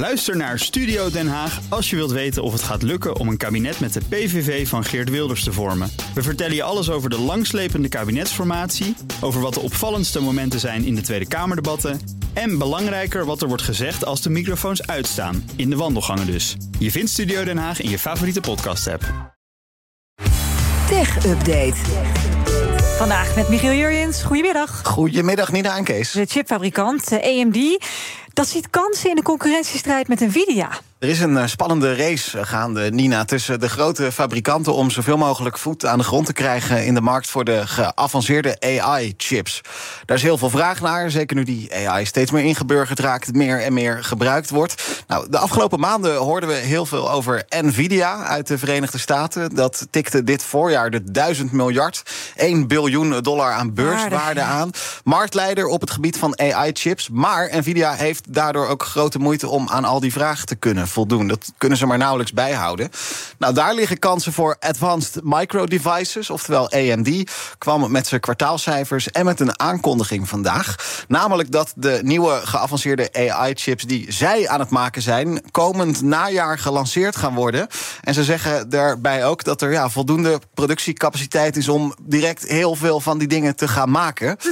Luister naar Studio Den Haag als je wilt weten of het gaat lukken om een kabinet met de PVV van Geert Wilders te vormen. We vertellen je alles over de langslepende kabinetsformatie, over wat de opvallendste momenten zijn in de Tweede Kamerdebatten en belangrijker wat er wordt gezegd als de microfoons uitstaan, in de wandelgangen dus. Je vindt Studio Den Haag in je favoriete podcast-app. Tech Update. Vandaag met Michiel Jurjens. Goedemiddag. Goedemiddag, Nina en Kees. De chipfabrikant eh, AMD. Dat ziet kansen in de concurrentiestrijd met Nvidia. Er is een eh, spannende race gaande, Nina, tussen de grote fabrikanten om zoveel mogelijk voet aan de grond te krijgen in de markt voor de geavanceerde AI-chips. Daar is heel veel vraag naar, zeker nu die AI steeds meer ingeburgerd raakt, meer en meer gebruikt wordt. Nou, de afgelopen maanden hoorden we heel veel over Nvidia uit de Verenigde Staten. Dat tikte dit voorjaar de 1000 miljard, 1 biljoen dollar aan beurswaarde aan. Marktleider op het gebied van AI-chips. Maar Nvidia heeft daardoor ook grote moeite om aan al die vragen te kunnen voldoen. Dat kunnen ze maar nauwelijks bijhouden. Nou, daar liggen kansen voor Advanced Micro Devices, oftewel AMD, kwam met zijn kwartaalcijfers en met een aankondiging vandaag. Namelijk dat de nieuwe geavanceerde AI-chips die zij aan het maken zijn, komend najaar gelanceerd gaan worden. En ze zeggen daarbij ook dat er ja, voldoende productiecapaciteit is om direct heel veel van die dingen te gaan maken. Hm.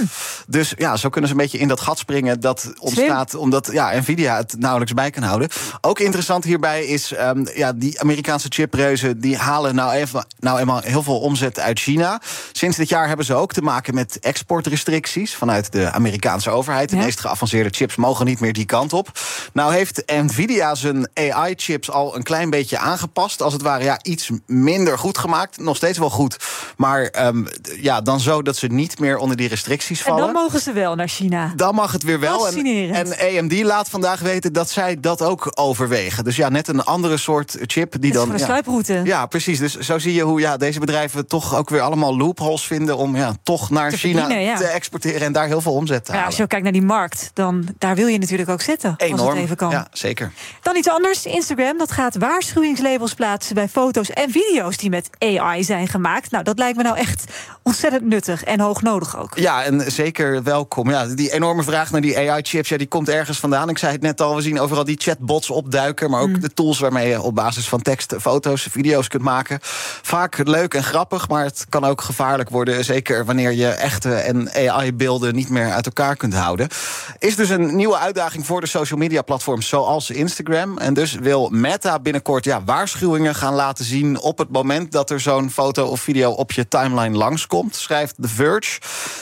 Dus ja, zo kunnen ze een beetje in dat gat springen dat ontstaat omdat ja, Nvidia het nauwelijks bij kan houden. Ook interessant hierbij is, um, ja, die Amerikaanse chipreuzen... die halen nou, even, nou eenmaal heel veel omzet uit China. Sinds dit jaar hebben ze ook te maken met exportrestricties... vanuit de Amerikaanse overheid. De meest geavanceerde chips mogen niet meer die kant op. Nou heeft Nvidia zijn AI-chips al een klein beetje aangepast. Als het ware ja, iets minder goed gemaakt. Nog steeds wel goed. Maar um, ja, dan zo dat ze niet meer onder die restricties vallen. En dan mogen ze wel naar China. Dan mag het weer wel. En, en AMD laat vandaag weten dat zij dat ook overwegen. Dus ja, net een andere soort chip die dan. Een sluiproute. Ja, precies. Dus zo zie je hoe ja, deze bedrijven toch ook weer allemaal loopholes vinden om ja, toch naar China te exporteren en daar heel veel omzet te ja, halen. Als je ook kijkt naar die markt, dan daar wil je natuurlijk ook zitten. Enorm. Even kan. Ja, zeker. Dan iets anders. Instagram dat gaat waarschuwingslabels plaatsen bij foto's en video's die met AI zijn gemaakt. Nou, dat lijkt me nou echt ontzettend nuttig en hoog nodig ook. Ja, en zeker welkom. Ja, die enorme vraag naar die AI-chips, ja, die komt ergens vandaan. Ik zei het net al, we zien overal die chatbots opduiken, maar ook Mm. de tools waarmee je op basis van tekst foto's, video's kunt maken. Vaak leuk en grappig, maar het kan ook gevaarlijk worden. Zeker wanneer je echte en AI-beelden niet meer uit elkaar kunt houden. Is dus een nieuwe uitdaging voor de social media platforms zoals Instagram. En dus wil Meta binnenkort ja, waarschuwingen gaan laten zien op het moment dat er zo'n foto of video op je timeline langskomt, schrijft The Verge.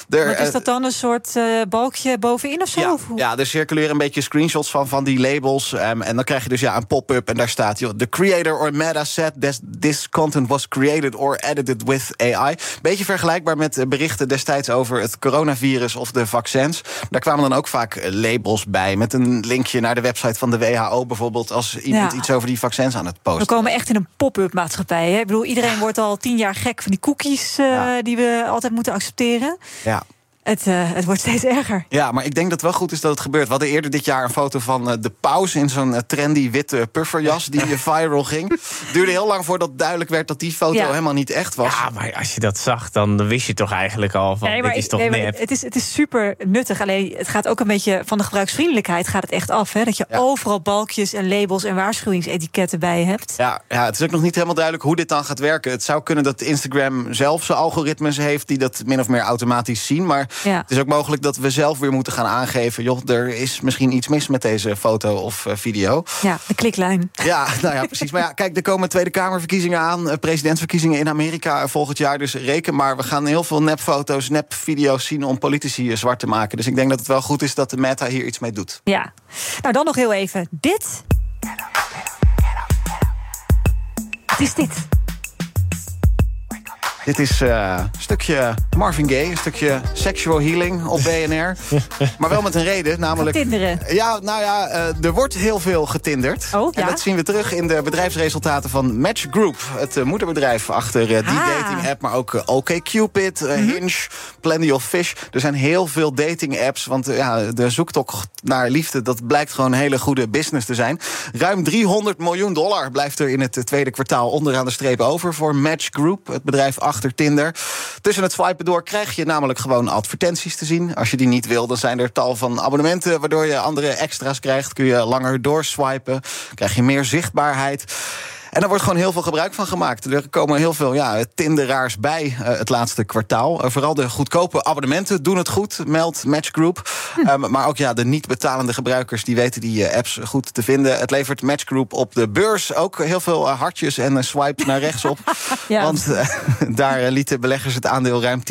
Er, Maar is eh, dat dan een soort eh, balkje bovenin of zo? ja, ja, er circuleren een beetje screenshots van, van die labels. ehm, en dan krijg je dus ja, een pop-up en daar staat... Joh, the creator or meta said this, this content was created or edited with AI. Beetje vergelijkbaar met eh, berichten destijds over het coronavirus of de vaccins. Daar kwamen dan ook vaak labels bij... met een linkje naar de website van de WHO bijvoorbeeld... als iemand Ja. iets over die vaccins aan het We posten. komen echt in een pop-up maatschappij. Hè? Ik bedoel, iedereen wordt al tien jaar gek van die cookies eh, die we altijd moeten accepteren. Ja. Het, eh, het wordt steeds erger. Ja, maar ik denk dat het wel goed is dat het gebeurt. We hadden eerder dit jaar een foto van eh, de paus... in zo'n eh, trendy witte pufferjas die viral ging. Het duurde heel lang voordat duidelijk werd dat die foto Ja. helemaal niet echt was. Ja, maar als je dat zag, dan wist je toch eigenlijk al van Nee, maar dit is ik- toch nee, maar nep. het, is, het is super nuttig. Alleen het gaat ook een beetje van de gebruiksvriendelijkheid gaat het echt af. Hè? Dat je Ja. overal balkjes en labels en waarschuwingsetiketten bij hebt. Ja, ja, het is ook nog niet helemaal duidelijk hoe dit dan gaat werken. Het zou kunnen dat Instagram zelf zijn algoritmes heeft... die dat min of meer automatisch zien. Maar Ja. het is ook mogelijk dat we zelf weer moeten gaan aangeven... joh, er is misschien iets mis met deze foto of eh, video. Ja, de kliklijn. Ja, nou ja, precies. Maar ja, kijk, er komen Tweede Kamerverkiezingen aan. eh, Presidentsverkiezingen in Amerika volgend jaar. Dus reken maar, we gaan heel veel nepfoto's, nepvideo's zien... om politici eh, zwart te maken. Dus ik denk dat het wel goed is dat de Meta hier iets mee doet. Ja. Nou, dan nog heel even dit. Wat is dit? Dit is eh, een stukje Marvin Gaye, een stukje sexual healing op BNR. maar wel met een reden, namelijk... Tinderen. Ja, nou ja, eh, er wordt heel veel getinderd. Oh, En ja? dat zien we terug in de bedrijfsresultaten van Match Group. Het eh, moederbedrijf achter die Ah. dating-app. Maar ook OkCupid, eh, Mhm. Hinge, Plenty of Fish. Er zijn heel veel dating-apps. Want eh, ja, de zoektocht naar liefde, dat blijkt gewoon een hele goede business te zijn. Ruim 300 miljoen dollar blijft er in het tweede kwartaal onderaan de streep over... voor Match Group, het bedrijf achter achter Tinder. Tussen het swipen door krijg je namelijk gewoon advertenties te zien. Als je die niet wil, dan zijn er tal van abonnementen... waardoor je andere extra's krijgt. Kun je langer doorswipen, krijg je meer zichtbaarheid... En er wordt gewoon heel veel gebruik van gemaakt. Er komen heel veel ja, Tinderaars bij uh, het laatste kwartaal. Uh, vooral de goedkope abonnementen doen het goed, meldt Match Group. Hm. Um, maar ook ja, de niet betalende gebruikers die weten die uh, apps goed te vinden. Het levert Match Group op de beurs ook heel veel hartjes en swipes naar rechts op. ja. Want daar lieten beleggers het aandeel ruim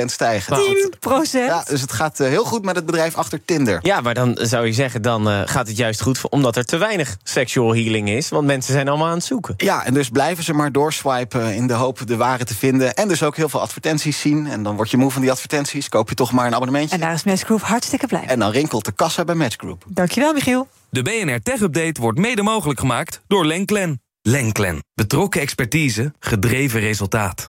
10% stijgen. 10%? Ja, dus het gaat heel goed met het bedrijf achter Tinder. Ja, maar dan zou je zeggen, dan gaat het juist goed... omdat er te weinig sexual healing is. Want mensen zijn allemaal aan het zoeken. Ja, en dus blijven ze maar doorswipen in de hoop de ware te vinden. En dus ook heel veel advertenties zien. En dan word je moe van die advertenties, koop je toch maar een abonnementje. En daar is Match Group hartstikke blij. En dan rinkelt de kassa bij Match Group. Dankjewel, Michiel. De BNR Tech Update wordt mede mogelijk gemaakt door Lenklen. Lenklen. Betrokken expertise, gedreven resultaat.